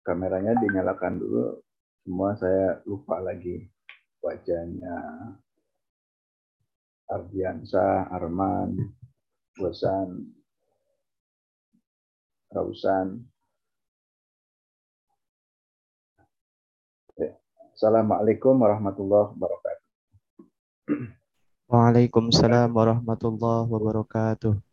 Kameranya dinyalakan dulu. Semua saya lupa lagi wajahnya. Ardiansa, Arman, Bosan, Rausan. Assalamualaikum warahmatullahi wabarakatuh. Waalaikumsalam warahmatullahi wabarakatuh.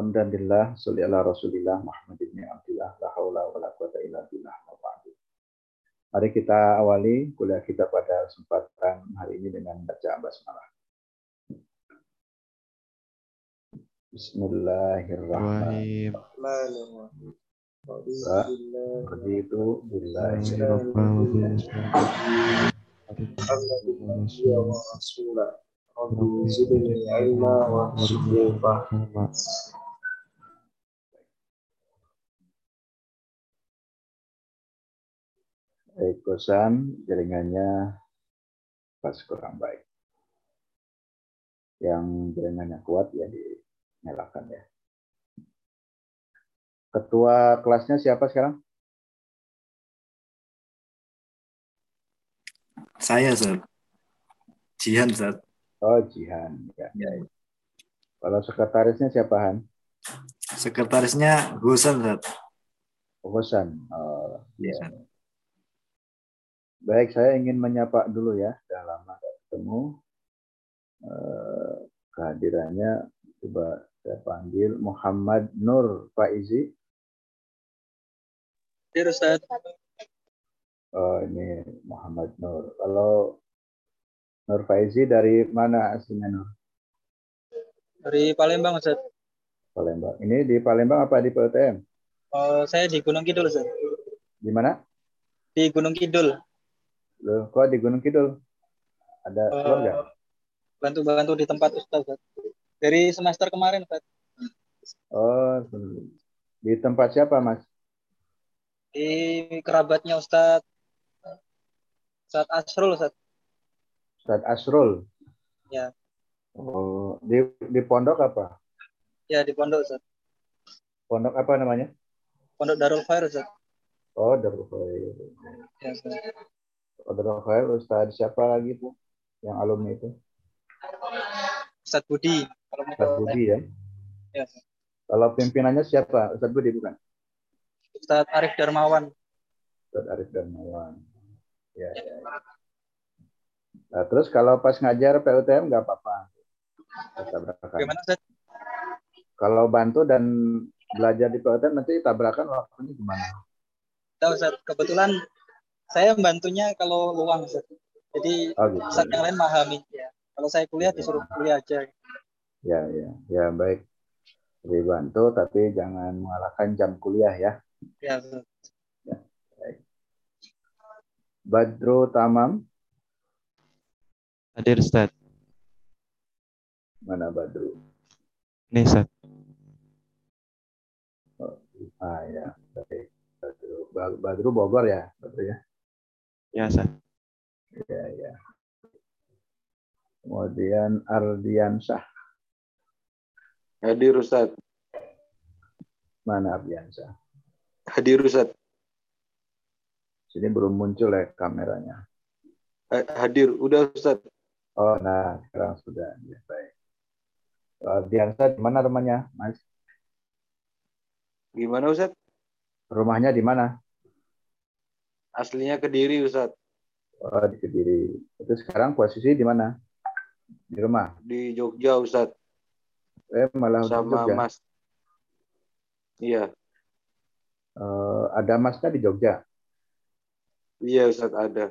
Alhamdulillah, sholli ala Rasulillah Muhammad ibn Abdullah, la haula wa la quwata illa billah Mari kita awali kuliah kita pada kesempatan hari ini dengan baca basmalah. Bismillahirrahmanirrahim. Raditu Baik, kosan jaringannya pas kurang baik. Yang jaringannya kuat ya dinyalakan ya. Ketua kelasnya siapa sekarang? Saya, Sir. Jihan, Sir. Oh, Jihan. Ya, ya. Kalau sekretarisnya siapa, Han? Sekretarisnya Husan, Sir. Husan. Oh, ya. Baik, saya ingin menyapa dulu ya. Sudah lama ketemu. Eh, kehadirannya coba saya panggil Muhammad Nur Faizi. Ya, Ustaz. Oh, ini Muhammad Nur. Kalau Nur Faizi dari mana aslinya Nur? Dari Palembang, Ustaz. Palembang. Ini di Palembang apa di PTM? Oh, saya di Gunung Kidul, Ustaz. Di mana? Di Gunung Kidul. Loh, kok di Gunung Kidul? Ada Oh, keluarga? Bantu-bantu di tempat Ustaz. Ustaz. Dari semester kemarin, Ustaz. Oh, di tempat siapa, Mas? Di kerabatnya Ustaz. Ustaz Asrul, Ustaz. Ustaz Asrul. Ya. Oh, di di pondok apa? Ya, di pondok, Ustaz. Pondok apa namanya? Pondok Darul Khair, Ustaz. Oh, Darul Khair. Ya, Ustaz. Darul Khair Ustaz siapa lagi tuh? Yang alumni itu? Ustaz Budi. Ustaz. Budi ya. Ya, Ustaz. Kalau pimpinannya siapa? Ustaz Budi bukan? Ustaz Arif Darmawan. Ustaz Arif Darmawan. Ya, ya. ya. Nah, terus kalau pas ngajar PUTM nggak apa-apa. Tabrakan. Bagaimana, Ustaz? Kalau bantu dan belajar di PUTM nanti tabrakan waktunya gimana? Tahu, Ustaz. Kebetulan saya membantunya kalau luang, Ustaz. Jadi, Oh gitu. Ustaz yang lain memahami. Ya. Kalau saya kuliah, disuruh kuliah aja. Ya, ya, ya baik. Lebih bantu tapi jangan mengalahkan jam kuliah ya. Ya, Ustaz. Badru Tamam, Hadir Ustaz. mana Badru? Nih Ustaz. Ah ya, baik. Badru, Ba- Badru Bogor ya, Badru ya. Ya Ustaz. Ya, ya. Kemudian Ardiansyah, Hadir Ustaz. mana Ardiansyah? Hadir Ustaz. Sini belum muncul ya kameranya. Ha- Hadir. Udah Ustaz. Oh, nah sekarang sudah. Ya, baik. Ardiansyah di mana rumahnya, Mas? Gimana Ustaz? Rumahnya di mana? Aslinya Kediri Ustaz. Oh, di Kediri. Itu sekarang posisi di mana? Di rumah. Di Jogja Ustaz. Eh, malah di Sama Jogja. Mas. Iya. Eh, ada masnya di Jogja. Iya Ustaz ada.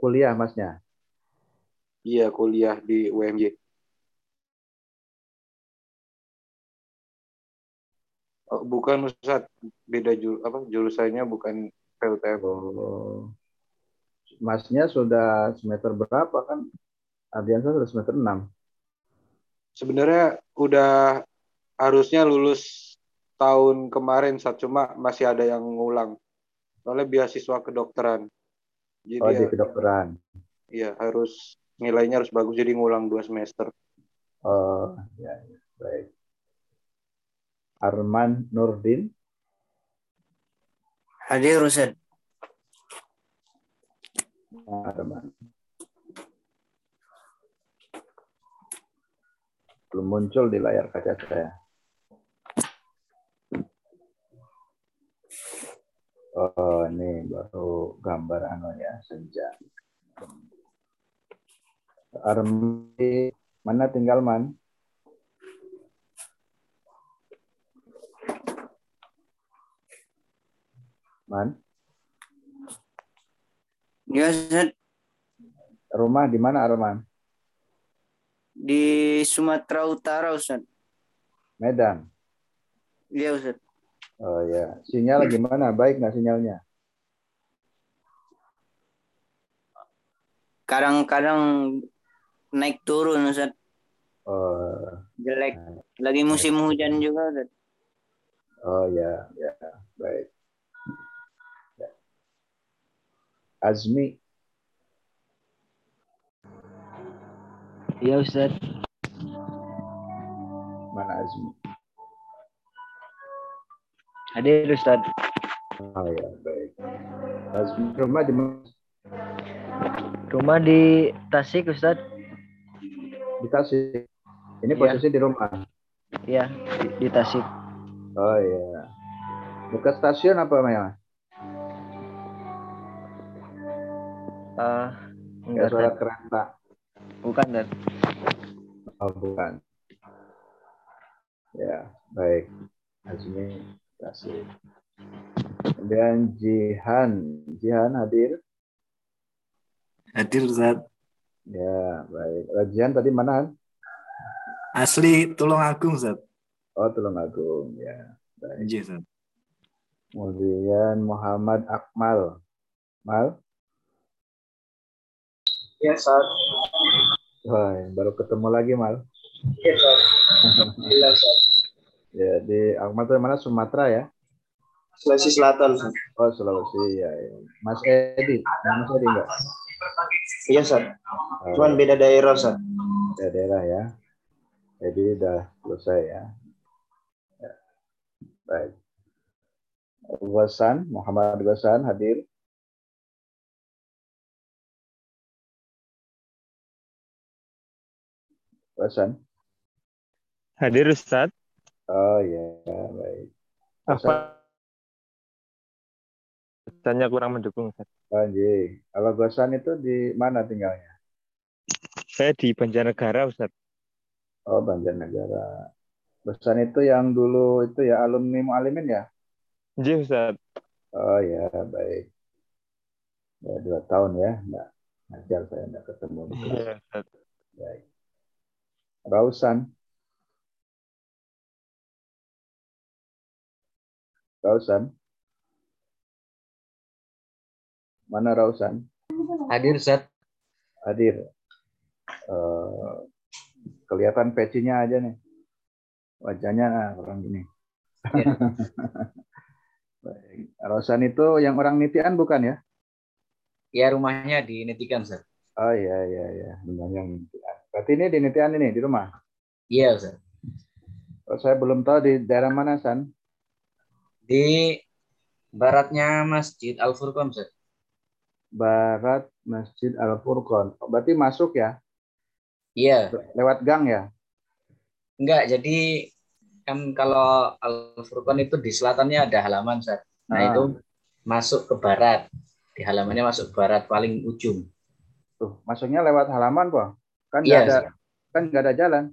Kuliah masnya. Iya kuliah di UMY. Oh, bukan Ustaz. Beda jur, apa jurusannya bukan PUTM. Oh. Masnya sudah semester berapa kan? Ardiansa sudah semester 6. Sebenarnya udah harusnya lulus tahun kemarin saat cuma masih ada yang ngulang. Soalnya beasiswa kedokteran. Jadi Oh, di kedokteran. ya harus nilainya harus bagus jadi ngulang dua semester. Oh, ya, ya. baik. Arman Nurdin, Hadir Ustaz. Arman. Belum muncul di layar kaca saya. Oh, ini baru gambar anu ya, senja. Armi, mana tinggal man? Man, Ya Ustaz. rumah di mana Arman? Di Sumatera Utara Ustaz. Medan. Iya Ustaz. Oh ya, sinyal gimana? Baik nggak sinyalnya? Kadang-kadang naik turun Ustaz. Oh, Jelek. Lagi musim hujan juga Ustaz. oh ya, ya, baik. Ya. Azmi, Iya Ustaz. mana Azmi? Hadir Ustaz. Oh ya, baik. Azmi rumah di mana? Rumah di Tasik Ustaz. Di Tasik. Ini Iya. posisi di rumah. Iya, di, di Tasik. Oh ya. Dekat stasiun apa Maya? Eh, Kayak enggak suara kereta. Bukan Ustaz. Oh bukan. Ya, baik. Azmi Tasik. Kemudian Jihan, Jihan hadir. Hadir Ustaz. Ya, baik. Rajian tadi mana? Han? Asli Tulung Agung Ustaz. Oh, Tulungagung. Ya, baik. Ustaz. Kemudian Muhammad Akmal. Mal? Ya, Ustaz. Wah, baru ketemu lagi Mal. Ya, Ustaz. Alhamdulillah, Ustaz. Ya, di Akmal itu mana? Sumatera ya? Sulawesi Selatan, Ustaz. Oh, Sulawesi. Ya, ya. Mas Edi. Mas Edi enggak? Iya, Ustaz. Oh, Cuman beda daerah, Ustaz. ya, daerah ya. Jadi udah selesai ya. ya. Baik. Gosan, Muhammad Gosan hadir. Gosan. Hadir Ustaz. Oh ya, baik. Apa? Tanya kurang mendukung Ustaz. Anjing. Kalau Gosan itu di mana tinggalnya? Saya di Banjarnegara Ustaz. Oh, Banjarnegara. Gosan itu yang dulu itu ya alumni Mualimin ya? Iya Ustaz. Oh ya, baik. Ya, dua tahun ya, enggak ngajar saya enggak ketemu. Iya Ustaz. Baik. Rausan. Rausan. Mana Rausan? Hadir Ustaz. Hadir. Eh, kelihatan pecinya aja nih. Wajahnya ah, orang gini. Baik. Rausan itu yang orang nitian bukan ya? Ya rumahnya di Netikan Ustaz. Oh iya iya iya, benar yang. Berarti ini di nitian ini di rumah. Iya Ustaz. Oh, saya belum tahu di daerah mana San. Di baratnya Masjid Al Furqan Ustaz. Barat Masjid Al Furqon. Oh, berarti masuk ya? Iya. Lewat gang ya? Enggak, jadi kan kalau Al Furqan itu di selatannya ada halaman Ustaz. Nah, Ah. itu masuk ke barat. Di halamannya masuk ke barat paling ujung. Tuh, masuknya lewat halaman kok. Kan nggak Iya, ada kan nggak ada jalan.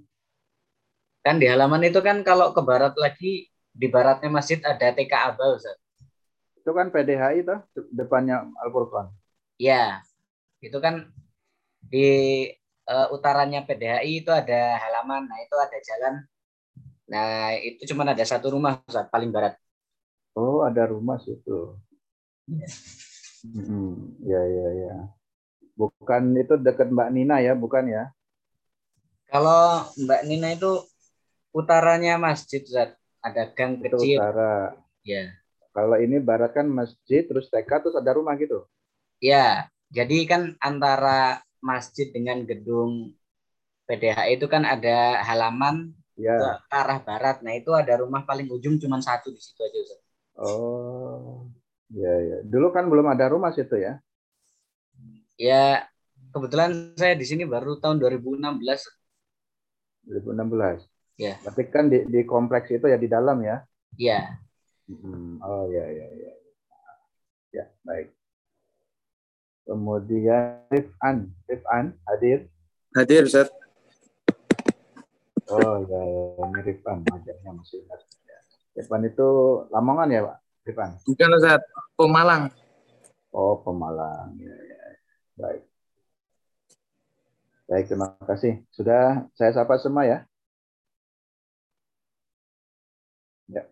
Kan di halaman itu kan kalau ke barat lagi di baratnya masjid ada TK Aba Ustaz. Itu kan PDHI tuh depannya Al Furqon. Ya, itu kan di eh, utaranya PDHI itu ada halaman, nah itu ada jalan. Nah, itu cuma ada satu rumah Ustaz, paling barat. Oh, ada rumah situ. Iya. Hmm, ya ya ya. Bukan itu dekat Mbak Nina ya, bukan ya? Kalau Mbak Nina itu utaranya masjid Ustaz, ada gang Itu kecil. utara. Ya. Kalau ini barat kan masjid, terus TK, terus ada rumah gitu. Ya, jadi kan antara masjid dengan gedung PDHI itu kan ada halaman Ya. ke ke arah barat. Nah itu ada rumah paling ujung cuma satu di situ aja Ustaz. Oh. Ya, ya. Dulu kan belum ada rumah situ ya. Ya kebetulan saya di sini baru tahun 2016. 2016. Ya. Tapi kan di, di kompleks itu ya di dalam ya. Ya, Hmm, Oh ya ya ya. Ya baik. Kemudian Rifan, Rifan hadir. Hadir, Ustaz. Oh ya, ya. ini Rifan, wajahnya masih ingat. Ya. Rifan itu Lamongan ya Pak? Rifan. Bukan, Ustaz. Pemalang. Oh Pemalang. Ya, ya. Baik. Baik terima kasih. Sudah saya sapa semua ya. Ya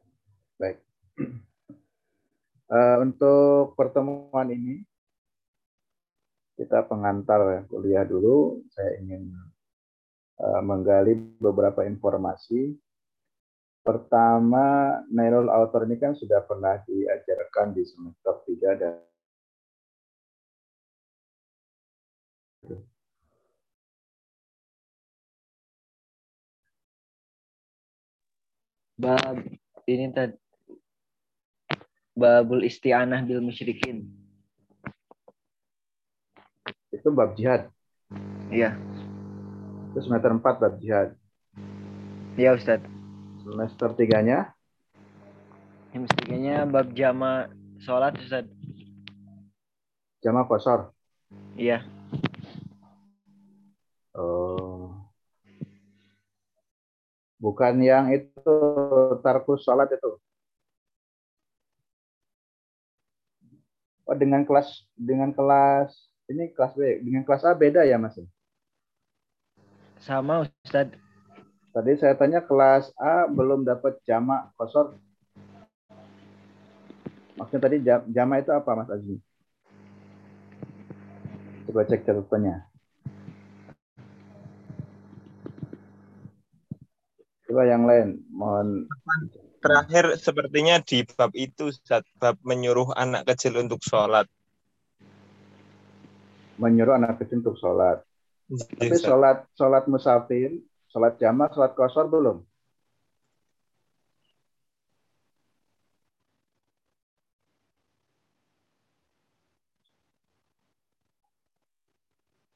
baik. Eh, untuk pertemuan ini kita pengantar kuliah dulu. Saya ingin eh, menggali beberapa informasi. Pertama, Nailul Author ini kan sudah pernah diajarkan di semester 3 dan Bab ini tadi babul isti'anah bil musyrikin. itu bab jihad. Iya, Itu semester 4 bab jihad. iya Ustaz. Semester 3-nya Yang mestinya bab jama sholat Ustaz. jama kosor. Iya, Bukan yang itu tarkus sholat itu. Oh, dengan kelas dengan kelas ini kelas B, dengan kelas A beda ya Mas? sama Ustaz. Tadi saya tanya kelas A belum dapat jama kosor. Maksudnya tadi jam- jama itu apa Mas Azmi? Coba cek catatannya. Coba yang lain, mohon Terakhir sepertinya di bab itu Ustaz, bab menyuruh anak kecil untuk sholat. menyuruh anak kecil untuk sholat. Tapi Ustaz. sholat sholat musafir, sholat jamaah, sholat kosor belum.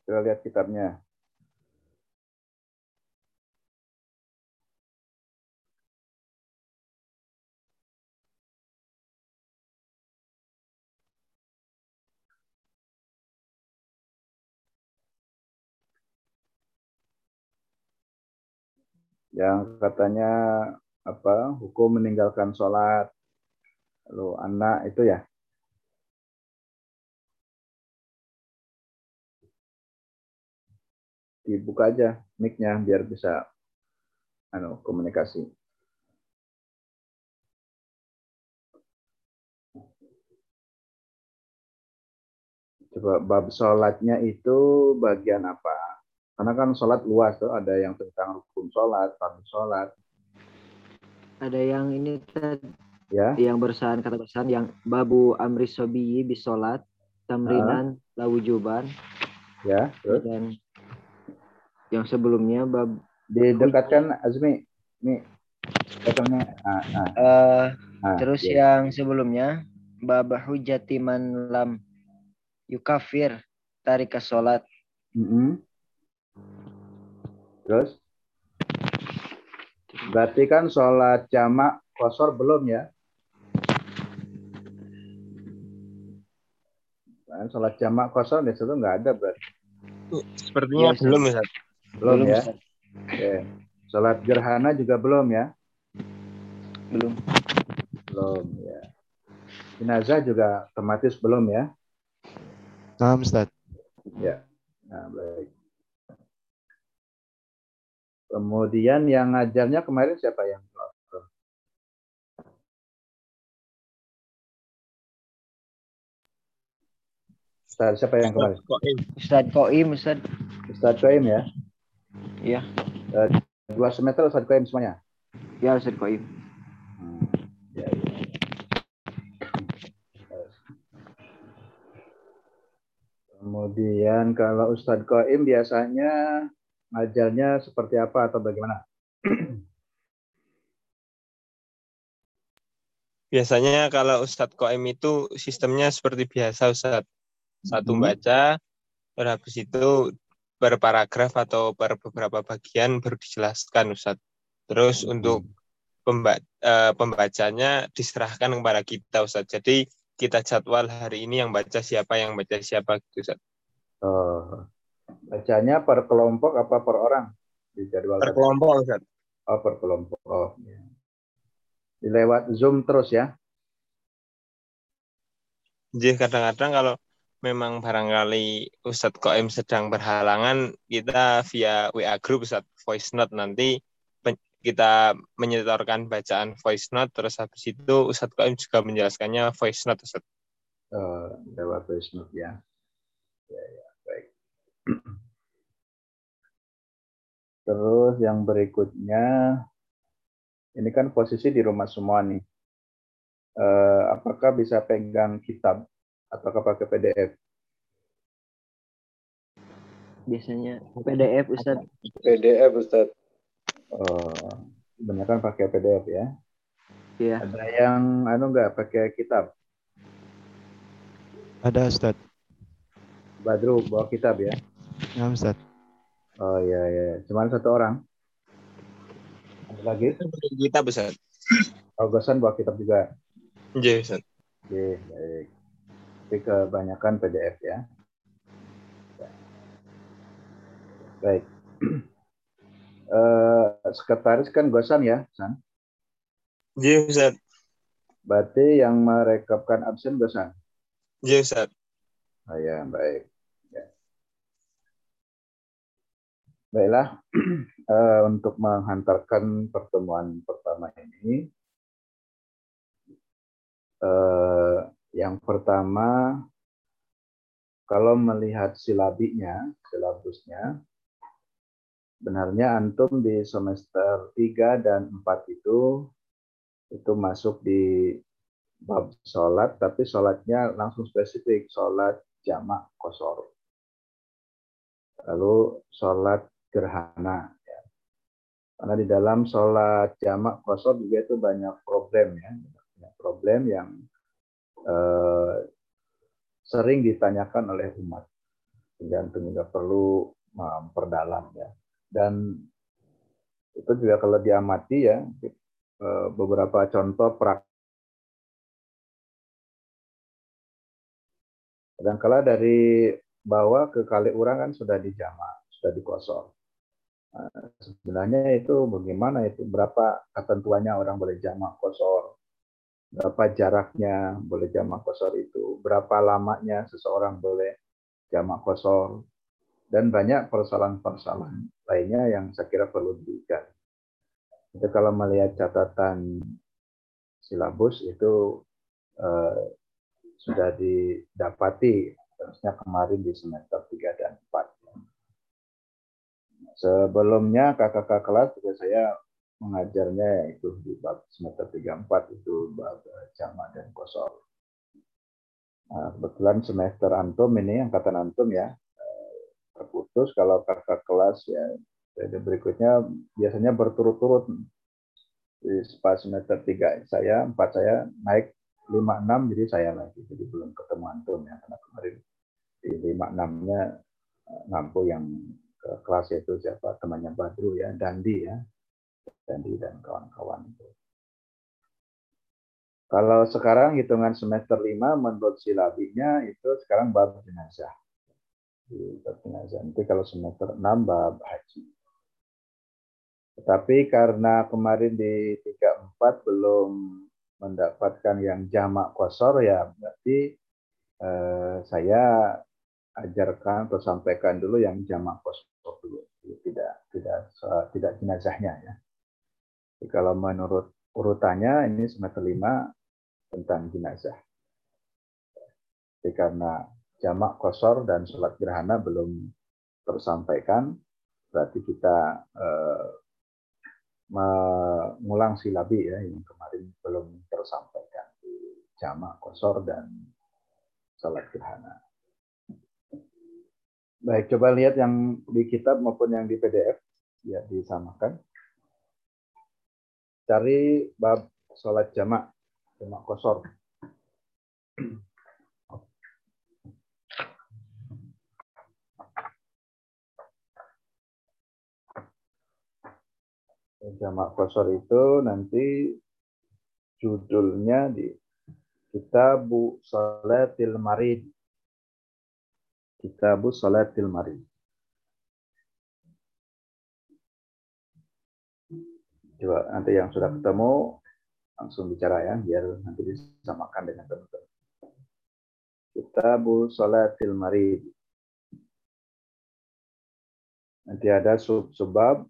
Kita lihat kitabnya. Yang katanya apa hukum meninggalkan sholat lalu anak itu ya dibuka aja mic-nya biar bisa anu komunikasi. Coba bab sholatnya itu bagian apa? Karena kan sholat luas tuh, ada yang tentang rukun sholat, fardu sholat, Ada yang ini ya. yang bersahan kata bersahan yang babu amri sobiyi bis sholat tamrinan lawujuban Ya, terus? Dan yang sebelumnya bab didekatkan Azmi, nih, katanya, ah, ah, eh, ah, terus ya. yang sebelumnya bab hujati man lam yukafir tarika sholat. Mm-mm. Terus? Berarti kan sholat jamak kosor belum ya? Kan sholat jamak kosor di situ nggak ada berarti. Sepertinya Iya, belum Ustaz. Belum, ya? Ustaz. Oke. Sholat gerhana juga belum ya? belum Belum ya. Jenazah juga otomatis belum ya? Nah, Ustaz. Ya. Nah, baik. Kemudian yang ngajarnya kemarin siapa yang Ustaz, siapa yang kemarin? Ustaz Koim Ustaz Ustaz Koim ya? Iya. Eh, Dua semester Ustaz Koim semuanya? ya Ustaz Koim Hmm, ya, ya. Kemudian kalau Ustadz Koim biasanya ajalnya seperti apa atau bagaimana? Biasanya kalau Ustadz Koem itu sistemnya seperti biasa Ustadz. Satu hmm. baca, habis itu per paragraf atau per beberapa bagian baru dijelaskan Ustadz. Terus hmm. untuk pemba eh, pembacanya diserahkan kepada kita Ustadz. Jadi kita jadwal hari ini yang baca siapa, yang baca siapa gitu Ustadz. Oh, bacanya per kelompok apa per orang di jadwal Per kelompok Ustadz. Oh, per kelompok. Oh, ya. Di lewat Zoom terus ya. Jadi kadang-kadang kalau memang barangkali Ustadz Koem sedang berhalangan, kita via WA group Ustadz voice note nanti kita menyetorkan bacaan voice note terus habis itu Ustadz Koem juga menjelaskannya voice note Ustadz. Eh, lewat voice note ya. Ya, ya, Terus yang berikutnya, ini kan posisi di rumah semua nih. Eh, apakah bisa pegang kitab ataukah pakai PDF? Biasanya PDF Ustadz. PDF Ustadz. Oh, kebanyakan pakai PDF ya. Iya. Ada yang anu nggak pakai kitab? Ada Ustad. Badru bawa kitab ya? Ya Ustad. Oh iya iya, cuman satu orang. Ada lagi? Kita Ustadz. Oh, Gosan bawa kitab juga. Iya Ustadz. Oke, baik. Tapi kebanyakan PDF ya. Baik. Eh, sekretaris kan Gosan ya, San? Iya Ustadz. Berarti yang merekapkan absen Gosan. Iya Ustadz. Oh ya, baik. Ya. Baiklah, eh, untuk menghantarkan pertemuan pertama ini, eh, yang pertama, kalau melihat silabinya, silabusnya, benarnya antum di semester 3 dan 4 itu itu masuk di bab sholat, tapi sholatnya langsung spesifik, sholat jamak kosor. Lalu sholat gerhana. Ya. Karena di dalam sholat jamak kosor juga itu banyak problem ya, banyak problem yang eh, sering ditanyakan oleh umat. Sehingga juga perlu memperdalam ya. Dan itu juga kalau diamati ya, eh, beberapa contoh praktik Kadangkala dari bawah ke kali urang kan sudah dijamak, sudah dikosor. Sebenarnya itu bagaimana itu berapa ketentuannya orang boleh jamak kosor, berapa jaraknya boleh jamak kosor itu, berapa lamanya seseorang boleh jamak kosor, dan banyak persoalan-persoalan lainnya yang saya kira perlu digali. Itu kalau melihat catatan silabus itu eh, sudah didapati harusnya kemarin di semester 3 dan 4. Sebelumnya kakak-kakak kelas juga saya mengajarnya itu di bab semester 3 4 itu bab jamak dan kosor. Nah, kebetulan semester antum ini angkatan antum ya terputus. Kalau kakak kelas ya jadi berikutnya biasanya berturut-turut. Di semester 3 saya, 4 saya naik 56 jadi saya lagi. Jadi belum ketemu antum ya karena kemarin di 56 nya ngampu yang ke kelas itu siapa? Temannya Badru ya Dandi ya. Dandi dan kawan-kawan itu. Kalau sekarang hitungan semester 5 menurut silabinya itu sekarang bab jenazah. Bab jenazah. Nanti kalau semester 6 bab haji. Tetapi karena kemarin di 3 4 belum mendapatkan yang jamak kosor ya berarti eh, saya ajarkan atau sampaikan dulu yang jamak kosor tidak tidak tidak jenazahnya ya. Jadi kalau menurut urutannya ini semester 5 tentang jenazah. Jadi karena jamak kosor dan sholat gerhana belum tersampaikan berarti kita eh, mengulang silabi ya yang kemarin belum tersampaikan. Di jamak kosor dan salat gerhana. Baik, coba lihat yang di kitab maupun yang di PDF ya disamakan. Cari bab salat jamak. jamak kosor. Jamak kosor itu nanti judulnya di Kitabu Salatil Marid. Kitabu Salatil Marid. Coba nanti yang sudah ketemu langsung bicara ya, biar nanti disamakan dengan teman-teman. Kitabu Salatil Marid. Nanti ada sub sebab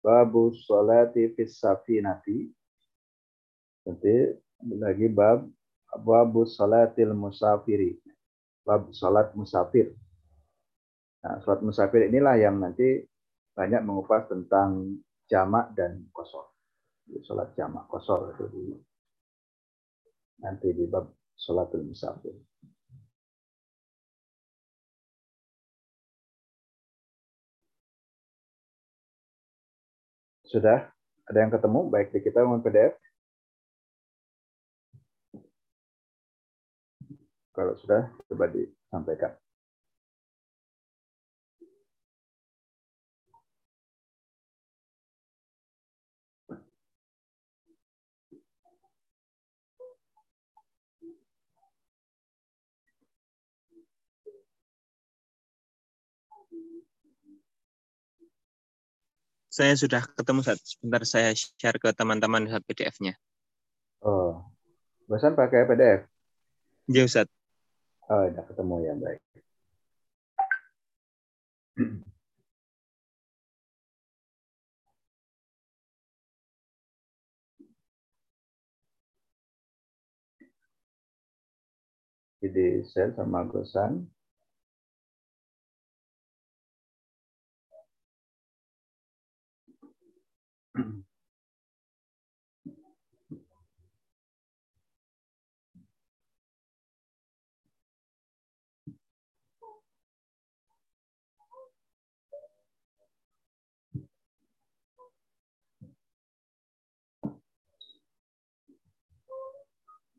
babu salati fis safinati. Nanti lagi bab babu salatil musafiri. Bab salat musafir. Nah, salat musafir inilah yang nanti banyak mengupas tentang jamak dan kosor. Salat jamak kosor itu di nanti di bab salatul musafir. Sudah ada yang ketemu baik di kita maupun PDF? Kalau sudah, coba disampaikan. Saya sudah ketemu saat sebentar saya share ke teman-teman saat PDF-nya. Oh, bosan pakai PDF? Ya Ustaz. Oh, sudah ketemu ya, baik. Jadi share sama Gosan.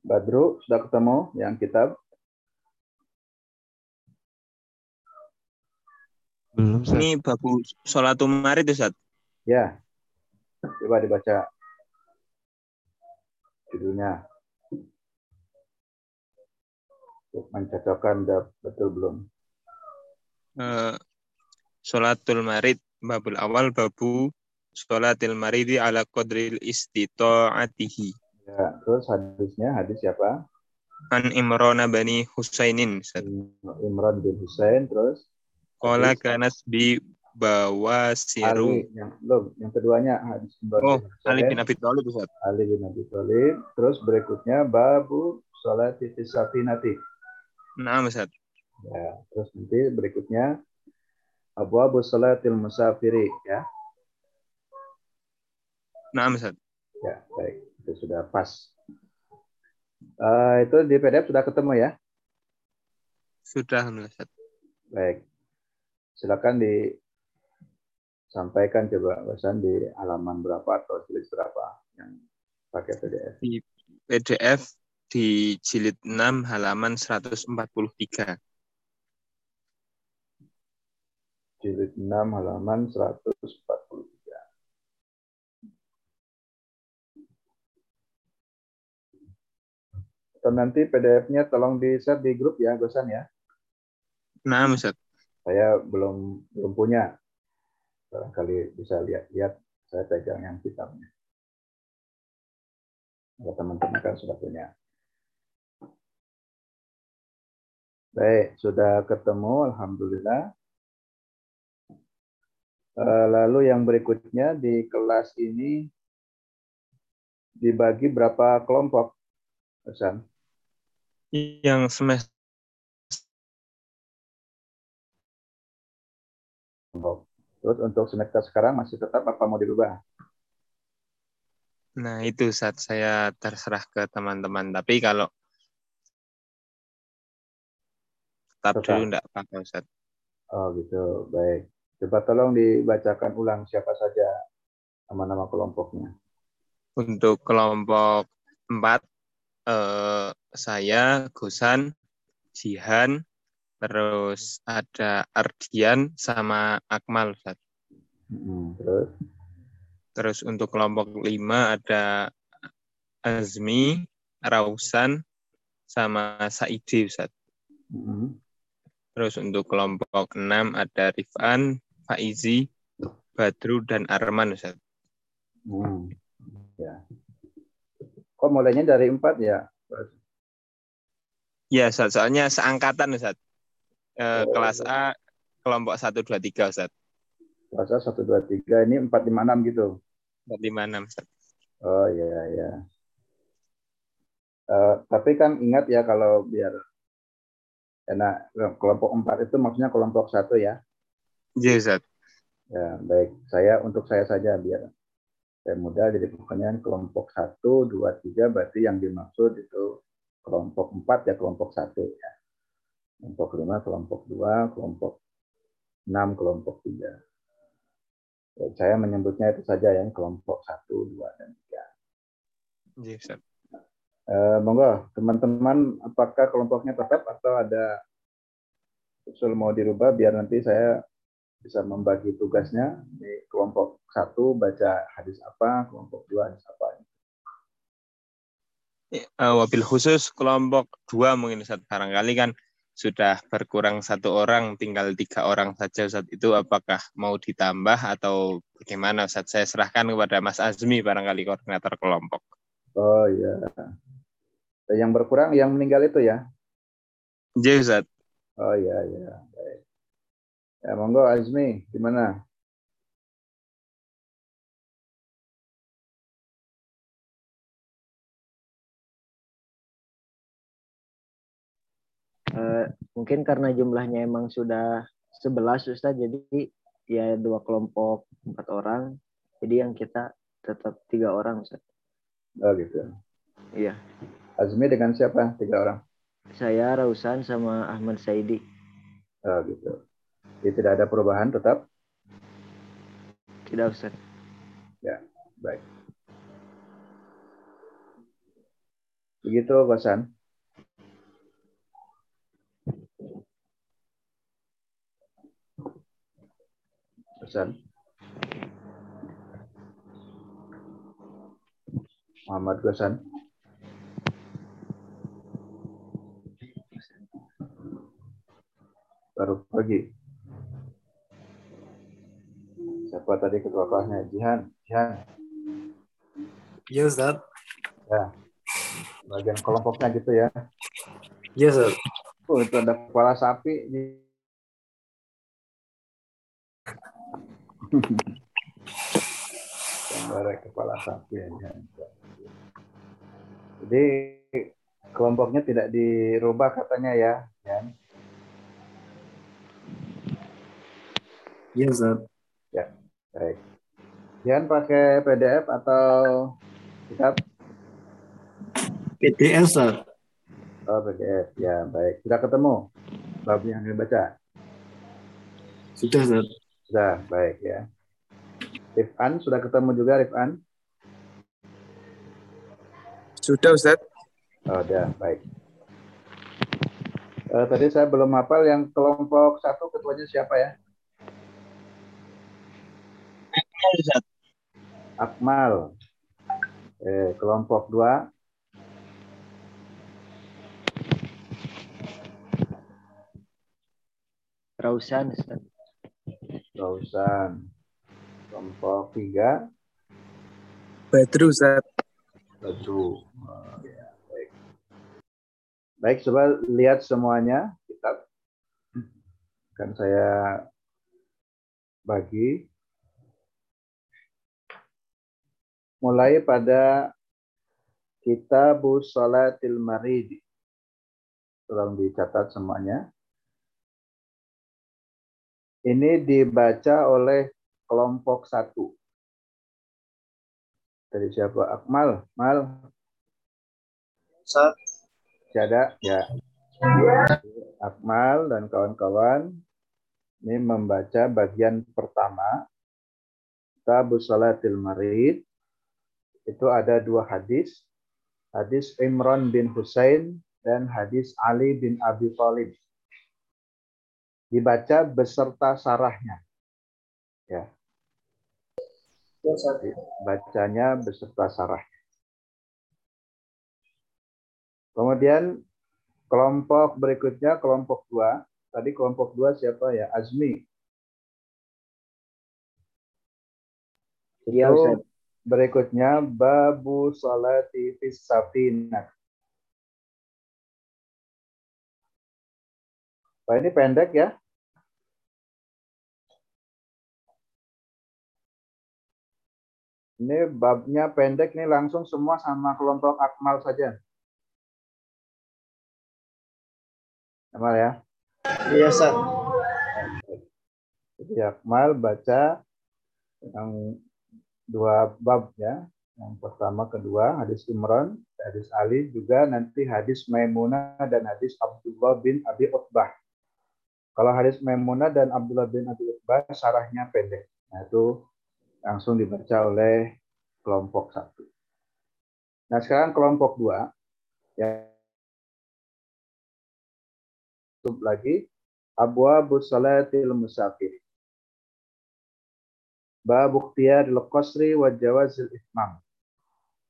Badru, sudah ketemu yang kitab? Belum, Ustaz. Ini babu sholatul marid Ustaz. Ya. Coba dibaca judulnya. Untuk mencocokkan udah betul belum? Eh, sholatul marid babul awal babu sholatil maridi ala qadril istita'atihi. Ya, terus hadisnya hadis siapa? An Imran bani Husainin. Imran bin Husain terus Qala Hadis. kanas bi bawasiru. Ali yang belum yang keduanya hadis Imran Oh, Husain, Ali bin Abi Thalib Ustaz. Ali bin Abi Thalib terus berikutnya babu salat safinati Nah, Ustaz. ya terus nanti berikutnya Abu Abu Salatil Musafiri ya Nah, Ustaz. ya baik itu sudah pas. Eh, itu di PDF sudah ketemu ya? Sudah, Ustaz. baik. Silakan disampaikan coba Wasan di halaman berapa atau jilid berapa yang pakai PDF Di PDF di jilid 6 halaman 143. jilid 6 halaman 143 atau nanti PDF-nya tolong di-share di grup ya Gosan ya. Nah, Ustaz. saya belum belum punya. Barangkali bisa lihat-lihat saya pegang yang kitabnya. Ya, teman-teman kan sudah punya. Baik sudah ketemu alhamdulillah. Eh, lalu yang berikutnya di kelas ini dibagi berapa kelompok Hasan? Yang semester. Terus untuk semester sekarang masih tetap apa mau dirubah? Nah, itu saat saya terserah ke teman-teman. Tapi kalau tetap dulu enggak apa-apa, Ustaz. Oh gitu, baik. Coba tolong dibacakan ulang siapa saja nama-nama kelompoknya. Untuk kelompok 4 eh, saya, Gusan, Jihan, terus ada Ardian sama Akmal Ustaz. Mm, Terus Terus untuk kelompok lima ada Azmi, Rausan, sama Saidi Ustaz. Terus untuk kelompok enam ada Rifan, Faizi, Badru, dan Arman Ustaz. mm. ya. Kok mulainya dari empat ya? Ya Ustaz, soalnya seangkatan Ustaz. Eh, Oh. kelas A kelompok 1, 2, 3 Ustaz. Puasa satu dua tiga ini empat lima enam gitu. 4, 5, 6 Ustaz. Oh iya ya. Eh, tapi kan ingat ya kalau biar enak kelompok empat itu maksudnya kelompok satu ya. Iya Ustaz. Ya baik. Saya untuk saya saja biar saya mudah. Jadi pokoknya kelompok satu dua tiga berarti yang dimaksud itu kelompok empat ya kelompok satu ya. Kelompok lima kelompok dua kelompok enam kelompok tiga. Ya, saya menyebutnya itu saja yang kelompok satu dua dan tiga. Iya Ustaz. Eh, monggo teman-teman apakah kelompoknya tetap atau ada usul mau dirubah biar nanti saya bisa membagi tugasnya di kelompok satu baca hadis apa kelompok dua hadis apa wabil khusus kelompok dua mungkin Ustaz. Barangkali kan sudah berkurang satu orang, tinggal tiga orang saja Ustaz. Itu apakah mau ditambah atau bagaimana Ustaz? Saya serahkan kepada Mas Azmi barangkali koordinator kelompok. oh iya yang berkurang yang meninggal itu ya Iya Ustaz. oh iya iya baik ya monggo Azmi gimana Eh, mungkin karena jumlahnya emang sudah 11 Ustaz, jadi ya dua kelompok empat orang. Jadi yang kita tetap tiga orang Ustaz. oh gitu Iya. Azmi dengan siapa tiga orang Saya Rausan sama Ahmad Saidi. oh gitu jadi tidak ada perubahan tetap Tidak Ustaz. baik begitu Basan Basan Muhammad Gosan baru pagi siapa tadi ketua kelasnya Jihan Jihan. Iya Ustaz. bagian kelompoknya gitu ya. Iya Ustaz. oh itu ada kepala sapi gambar kepala sapi ya jadi kelompoknya tidak dirubah katanya ya Jihan. Iya Ustaz. baik Jihan pakai PDF atau kitab PDF Ustaz. oh PDF ya baik sudah ketemu bab yang dibaca Sudah Ustaz. Sudah, baik ya. Rifan, sudah ketemu juga Rifan? Sudah Ustaz. Oh, udah, baik. Eh, tadi saya belum hafal yang kelompok satu ketuanya siapa ya? Ustaz. Akmal. Eh, kelompok dua, Rausan Ustaz. Rausan. Kelompok tiga, Badru Ustaz. Badru. Oh, ya, baik. Baik, coba lihat semuanya kitab. Akan saya bagi. Mulai pada Kitabus Salatil Marid. Tolong dicatat semuanya. Ini dibaca oleh kelompok satu. Dari siapa? Akmal. Mal. Ustaz. Jada. Ya. Akmal dan kawan-kawan ini membaca bagian pertama. Kitabus Salatil Marid. Itu ada dua hadis. hadis Imran bin Husain, dan hadis Ali bin Abi Thalib. Dibaca beserta sarahnya. Ya. Bacanya beserta sarahnya. Kemudian kelompok berikutnya, kelompok dua. Tadi kelompok dua siapa ya? Azmi. Itu berikutnya babu salati fis safinah. Pak ini pendek ya. Ini babnya pendek nih langsung semua sama kelompok akmal saja. Akmal ya. Iya, Ustaz. Jadi akmal baca yang dua bab ya. Yang pertama, kedua, hadis Imran, hadis Ali, juga nanti hadis Maimunah dan hadis Abdullah bin Abi Utbah. Kalau hadis Maimunah dan Abdullah bin Abi Utbah, sarahnya pendek. Nah, itu langsung dibaca oleh kelompok satu. Nah, sekarang kelompok dua. Ya. Lagi. Abu Abu Salatil Musafir. Bab ikhtiyar al-qasri wa jawazil.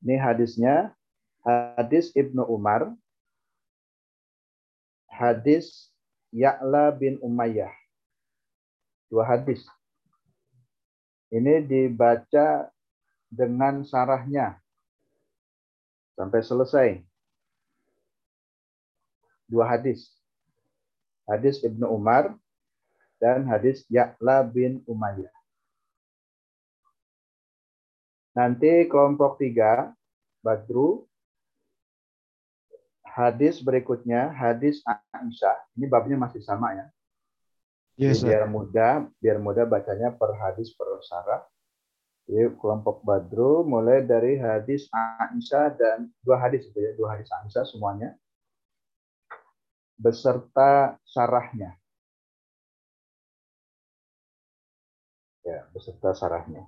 Ini hadisnya hadis Ibnu Umar, hadis Ya'la bin Umayyah. Dua hadis. Ini dibaca dengan sarahnya sampai selesai. Dua hadis. Hadis Ibnu Umar dan hadis Ya'la bin Umayyah. Nanti kelompok tiga, Badru, hadis berikutnya, hadis Aisyah. Ini babnya masih sama ya. Yes, Jadi biar mudah, biar mudah bacanya per hadis per sarah. Jadi kelompok Badru mulai dari hadis Aisyah dan dua hadis itu ya, dua hadis Aisyah semuanya beserta sarahnya. Ya, beserta sarahnya.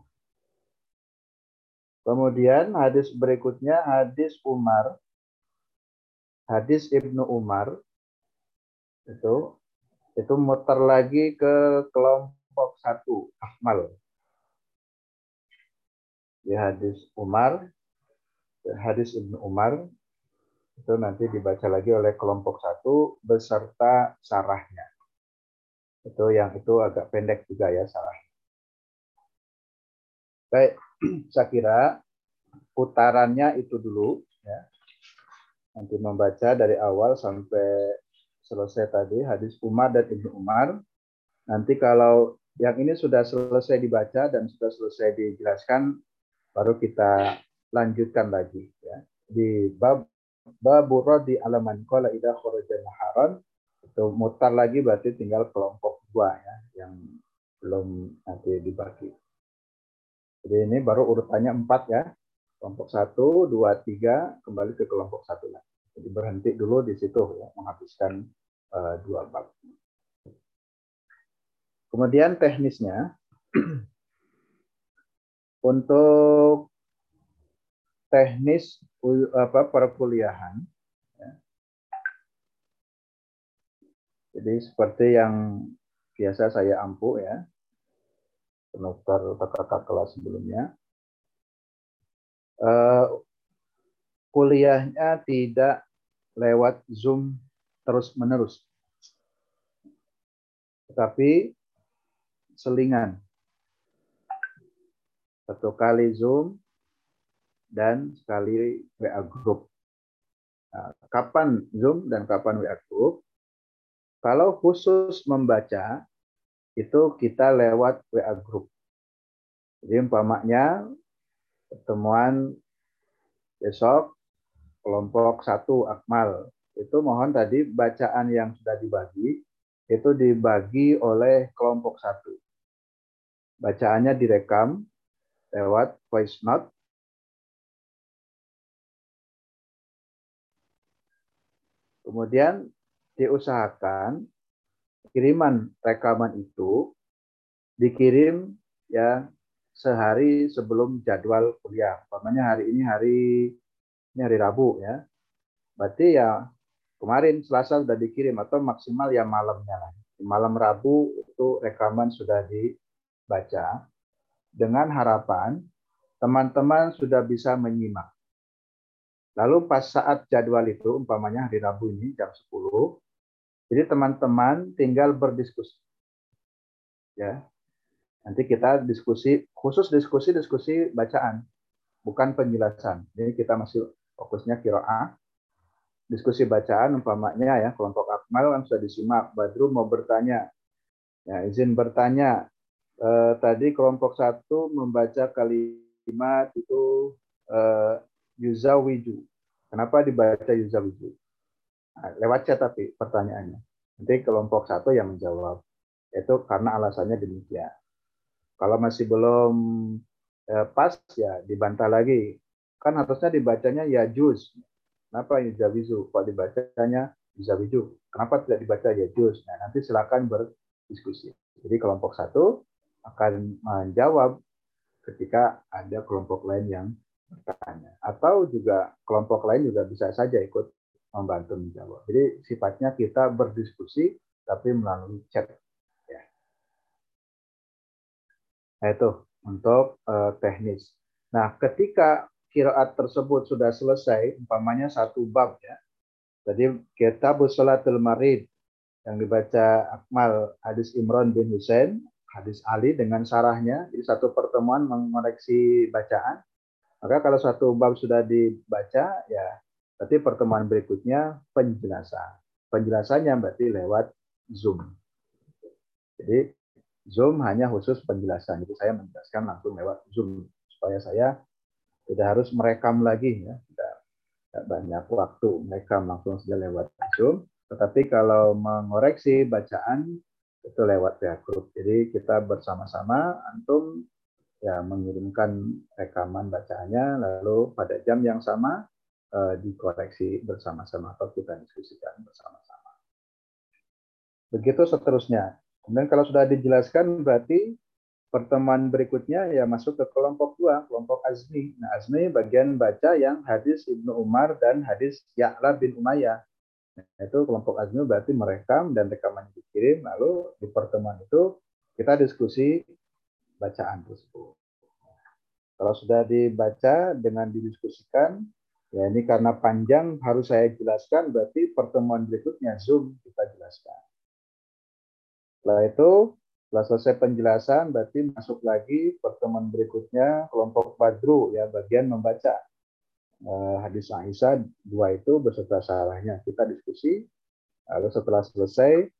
Kemudian hadis berikutnya hadis Umar. Hadis Ibnu Umar itu itu muter lagi ke kelompok satu Akmal. Di hadis Umar, hadis Ibnu Umar itu nanti dibaca lagi oleh kelompok satu beserta sarahnya. Itu yang itu agak pendek juga ya sarah. Baik, saya kira putarannya itu dulu ya. Nanti membaca dari awal sampai selesai tadi hadis Umar dan Ibnu Umar. Nanti kalau yang ini sudah selesai dibaca dan sudah selesai dijelaskan, baru kita lanjutkan lagi ya. Di bab babu di alaman qala idza kharaja muharram itu mutar lagi berarti tinggal kelompok dua ya yang belum nanti dibagi. Jadi ini baru urutannya empat ya. Kelompok satu, dua, tiga, kembali ke kelompok satu lagi. Jadi berhenti dulu di situ ya, menghabiskan uh, dua bab. Kemudian teknisnya, untuk teknis apa perkuliahan, ya. jadi seperti yang biasa saya ampu ya, penukar kakak kelas sebelumnya, uh, kuliahnya tidak lewat Zoom terus-menerus. Tetapi selingan. Satu kali Zoom dan sekali WA group. Nah, kapan Zoom dan kapan WA group? Kalau khusus membaca, itu kita lewat WA group. Jadi umpamanya pertemuan besok kelompok satu Akmal itu mohon tadi bacaan yang sudah dibagi itu dibagi oleh kelompok satu. Bacaannya direkam lewat voice note. Kemudian diusahakan kiriman rekaman itu dikirim ya sehari sebelum jadwal kuliah. Umpamanya hari ini hari Ini hari Rabu ya. Berarti ya kemarin Selasa sudah dikirim atau maksimal ya malamnya lah. Malam Rabu itu rekaman sudah dibaca dengan harapan teman-teman sudah bisa menyimak. Lalu pas saat jadwal itu, umpamanya hari Rabu ini jam 10, jadi teman-teman tinggal berdiskusi. Ya. Nanti kita diskusi, khusus diskusi-diskusi bacaan, bukan penjelasan. Jadi kita masih fokusnya kiroah, diskusi bacaan umpamanya ya kelompok akmal kan sudah disimak Badru mau bertanya ya izin bertanya. Eh, tadi kelompok satu membaca kalimat itu eh, yuzawiju kenapa dibaca yuzawiju nah, lewat chat tapi pertanyaannya. Nanti kelompok satu yang menjawab. Itu karena alasannya demikian kalau masih belum eh, pas ya dibantah lagi kan harusnya dibacanya ya juz Kenapa yuzawizu? Kok dibacanya yuzawizu? Kenapa tidak dibaca ya juz? Nah, nanti silakan berdiskusi. Jadi kelompok satu akan menjawab ketika ada kelompok lain yang bertanya. Atau juga kelompok lain juga bisa saja ikut membantu menjawab. Jadi sifatnya kita berdiskusi tapi melalui chat. Ya. Nah, itu untuk uh, teknis. Nah, ketika kiraat tersebut sudah selesai, umpamanya satu bab ya. Jadi kitab Salatul Marid yang dibaca Akmal hadis Imran bin Husain, hadis Ali dengan sarahnya, jadi satu pertemuan mengoreksi bacaan. Maka kalau satu bab sudah dibaca, ya berarti pertemuan berikutnya penjelasan. Penjelasannya berarti lewat Zoom. Jadi Zoom hanya khusus penjelasan. Jadi saya menjelaskan langsung lewat Zoom supaya saya tidak harus merekam lagi ya. Tidak, banyak waktu merekam langsung saja lewat Zoom. Tetapi kalau mengoreksi bacaan itu lewat ya grup jadi kita bersama-sama antum ya mengirimkan rekaman bacaannya lalu pada jam yang sama eh, dikoreksi bersama-sama atau kita diskusikan bersama-sama. Begitu seterusnya kemudian kalau sudah dijelaskan berarti pertemuan berikutnya ya masuk ke kelompok dua, kelompok Azmi. Nah, Azmi bagian baca yang hadis Ibnu Umar dan hadis Ya'la bin Umayyah. Nah, itu kelompok Azmi berarti merekam dan rekaman dikirim, lalu di pertemuan itu kita diskusi bacaan tersebut. Kalau sudah dibaca dengan didiskusikan, ya ini karena panjang harus saya jelaskan, berarti pertemuan berikutnya Zoom kita jelaskan. Setelah itu setelah selesai penjelasan, berarti masuk lagi pertemuan berikutnya kelompok Badru ya bagian membaca uh, hadis Aisyah dua itu beserta salahnya kita diskusi. Lalu setelah selesai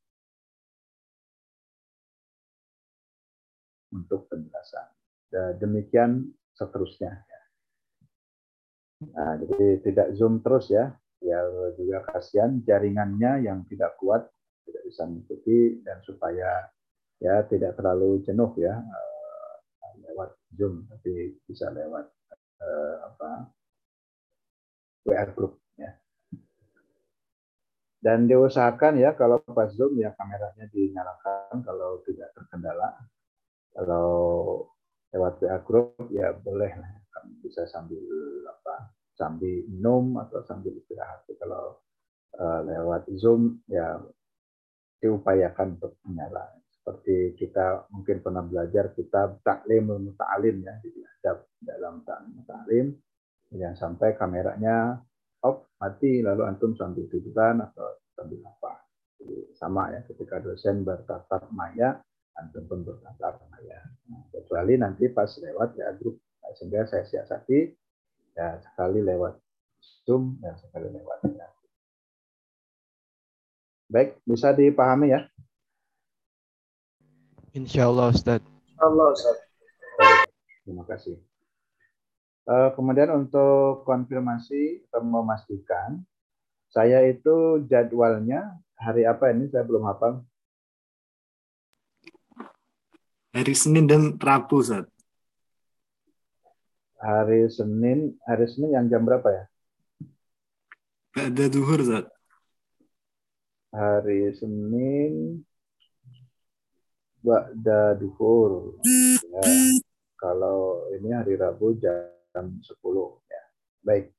untuk penjelasan. Dan demikian seterusnya. Nah, jadi tidak zoom terus ya, ya juga kasihan jaringannya yang tidak kuat tidak bisa mengikuti dan supaya ya tidak terlalu jenuh ya uh, lewat Zoom tapi bisa lewat uh, apa WA group ya. Dan diusahakan ya kalau pas Zoom ya kameranya dinyalakan kalau tidak terkendala. Kalau lewat WA group ya boleh lah bisa sambil apa sambil minum atau sambil istirahat. Kalau uh, lewat Zoom ya diupayakan untuk menyala. Seperti kita mungkin pernah belajar kitab taklim muta'alim ya jadi dalam taklim yang sampai kameranya off mati lalu antum sambil tiduran atau sambil apa. Jadi sama ya ketika dosen bertatap maya antum pun bertatap maya. Nah, kecuali nanti pas lewat ya grup sehingga saya siasati ya sekali lewat zoom dan sekali lewat ya. Baik bisa dipahami ya Insya Allah Ustaz. Allah Ustaz. Terima kasih. Uh, kemudian untuk konfirmasi atau memastikan, saya itu jadwalnya hari apa ini saya belum hafal. Hari Senin dan Rabu, Ustaz. Hari Senin, hari Senin yang jam berapa ya? Ada duhur, Ustaz. Hari Senin Ba'da duhur. Ya. Kalau ini hari Rabu jam 10. Ya. Baik.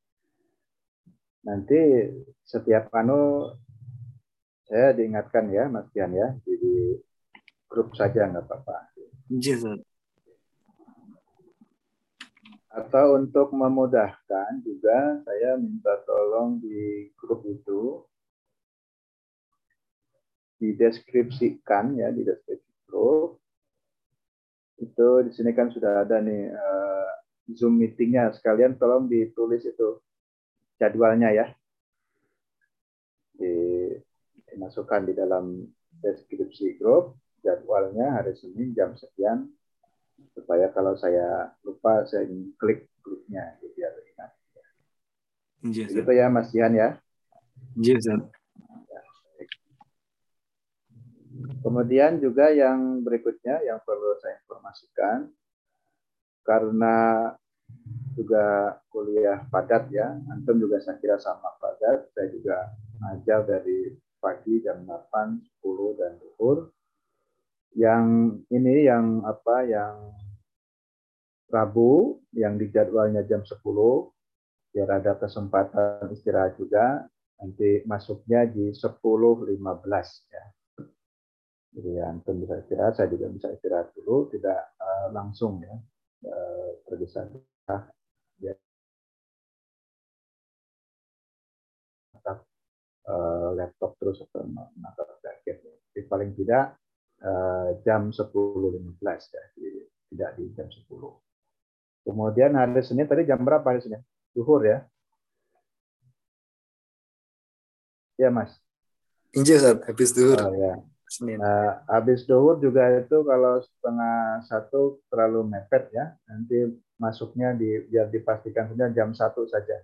nanti setiap anu saya diingatkan ya Mas Dian ya di, di grup saja nggak apa-apa Iya, atau untuk memudahkan juga saya minta tolong di grup itu dideskripsikan ya di deskripsi grup itu di sini kan sudah ada nih eh, zoom meetingnya. Sekalian tolong ditulis itu jadwalnya ya. Dimasukkan di dalam deskripsi grup jadwalnya hari Senin jam sekian. Supaya kalau saya lupa saya klik grupnya gitu biar ingat. Iya, Ustaz. begitu ya Mas Jihan ya. Iya, Ustaz. Kemudian juga yang berikutnya yang perlu saya informasikan, karena juga kuliah padat ya, antum juga saya kira sama padat, saya juga ngajar dari pagi jam 8, 10 dan duhur. Yang ini yang apa yang Rabu yang di jadwalnya jam 10 biar ada kesempatan istirahat juga nanti masuknya di 10.15 ya. Jadi antum bisa istirahat, saya juga bisa istirahat dulu, tidak eh, langsung ya eh, tergesa-gesa. Ya. Eh, laptop terus atau menatap gadget. Jadi paling tidak eh, jam 10.15 ya, jadi tidak di jam 10. Kemudian hari Senin tadi jam berapa hari Senin? Zuhur ya? Ya Mas. Iya, Ustaz. Habis duhur. Oh, ya. Senin. Nah, habis duhur juga itu kalau setengah satu terlalu mepet ya, nanti masuknya di biar dipastikan saja jam satu saja.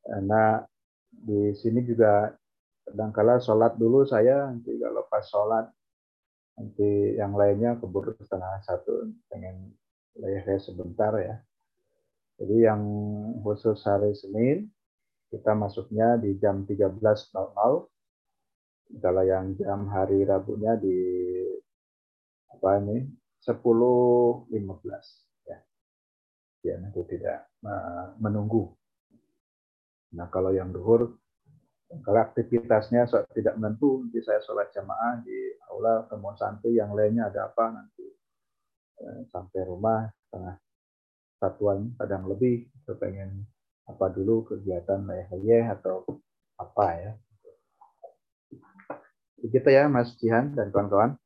Karena di sini juga kadangkala sholat dulu saya, nanti kalau pas sholat nanti yang lainnya keburu setengah satu, pengen leher sebentar ya. Jadi yang khusus hari Senin kita masuknya di jam 13.00 kalau yang jam hari Rabunya di apa ini 10.15 ya. Ya nanti tidak menunggu. Nah kalau yang duhur kalau aktivitasnya tidak menentu, nanti saya sholat jamaah di aula ketemu santri, yang lainnya ada apa nanti eh, sampai rumah setengah satuan kadang lebih, atau pengen apa dulu kegiatan leyeh atau apa ya. Begitu ya Mas Jihan dan kawan-kawan.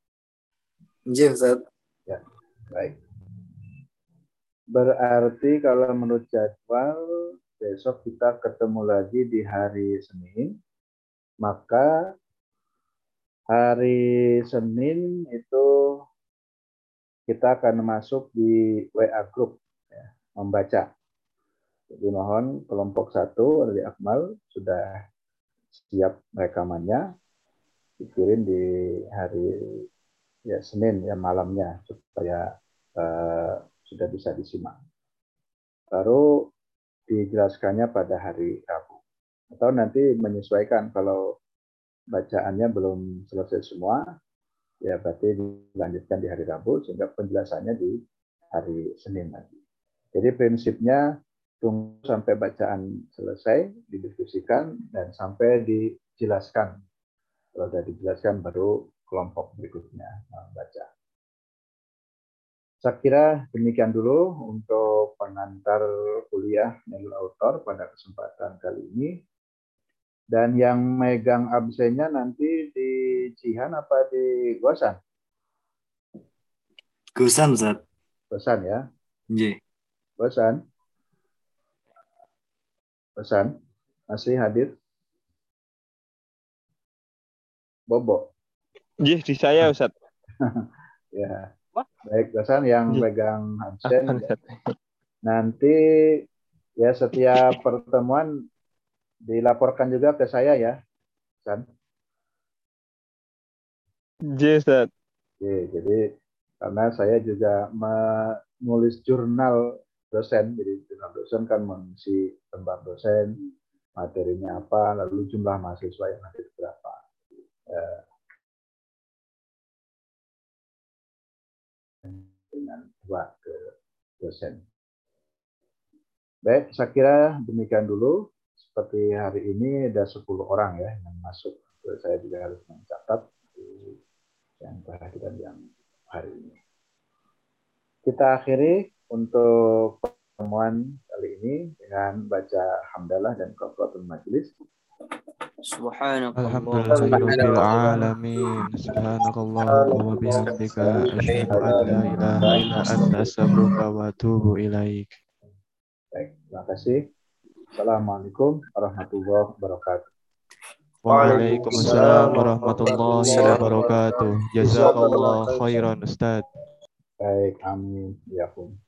Iya, Ustaz. Baik. Berarti kalau menurut jadwal besok kita ketemu lagi di hari Senin, maka hari Senin itu kita akan masuk di WA group ya, membaca. Jadi mohon kelompok satu dari Akmal sudah siap rekamannya dikirim di hari ya Senin ya malamnya supaya eh, sudah bisa disimak. Baru dijelaskannya pada hari Rabu. Atau nanti menyesuaikan kalau bacaannya belum selesai semua, ya berarti dilanjutkan di hari Rabu sehingga penjelasannya di hari Senin nanti. Jadi prinsipnya tunggu sampai bacaan selesai, didiskusikan dan sampai dijelaskan. Kalau sudah dijelaskan baru kelompok berikutnya membaca. Saya kira demikian dulu untuk pengantar kuliah Nilai Autor pada kesempatan kali ini. Dan yang megang absennya nanti di Cihan apa di Gosan? Gusan, Ustaz. Gosan ya. Iya. Gosan. Gosan. Masih hadir? Bobo. Jih, di saya Ustaz. Ya. Baik, Gosan yang Iya. megang absen. Nanti ya setiap pertemuan dilaporkan juga ke saya ya. San. Jih, Ustaz. Oke, jadi karena saya juga menulis jurnal dosen, jadi jurnal dosen kan mengisi tentang dosen, materinya apa, lalu jumlah mahasiswa yang ada berapa. Dengan dua ke dosen. Baik, saya kira demikian dulu. seperti hari ini ada 10 orang ya yang masuk. Saya juga harus mencatat yang perhatikan yang hari ini. Kita akhiri untuk pertemuan kali ini dengan baca hamdalah dan kafaratul majelis. Alhamdulillahirabbil alamin. Subhanakallahumma wa bihamdika asyhadu an la ilaha illa anta astaghfiruka wa atubu ilaik. Baik, terima kasih. Assalamualaikum warahmatullahi wabarakatuh. Waalaikumsalam warahmatullahi wabarakatuh. Jazakallah khairan Ustaz. Baik, amin. Ya, pun.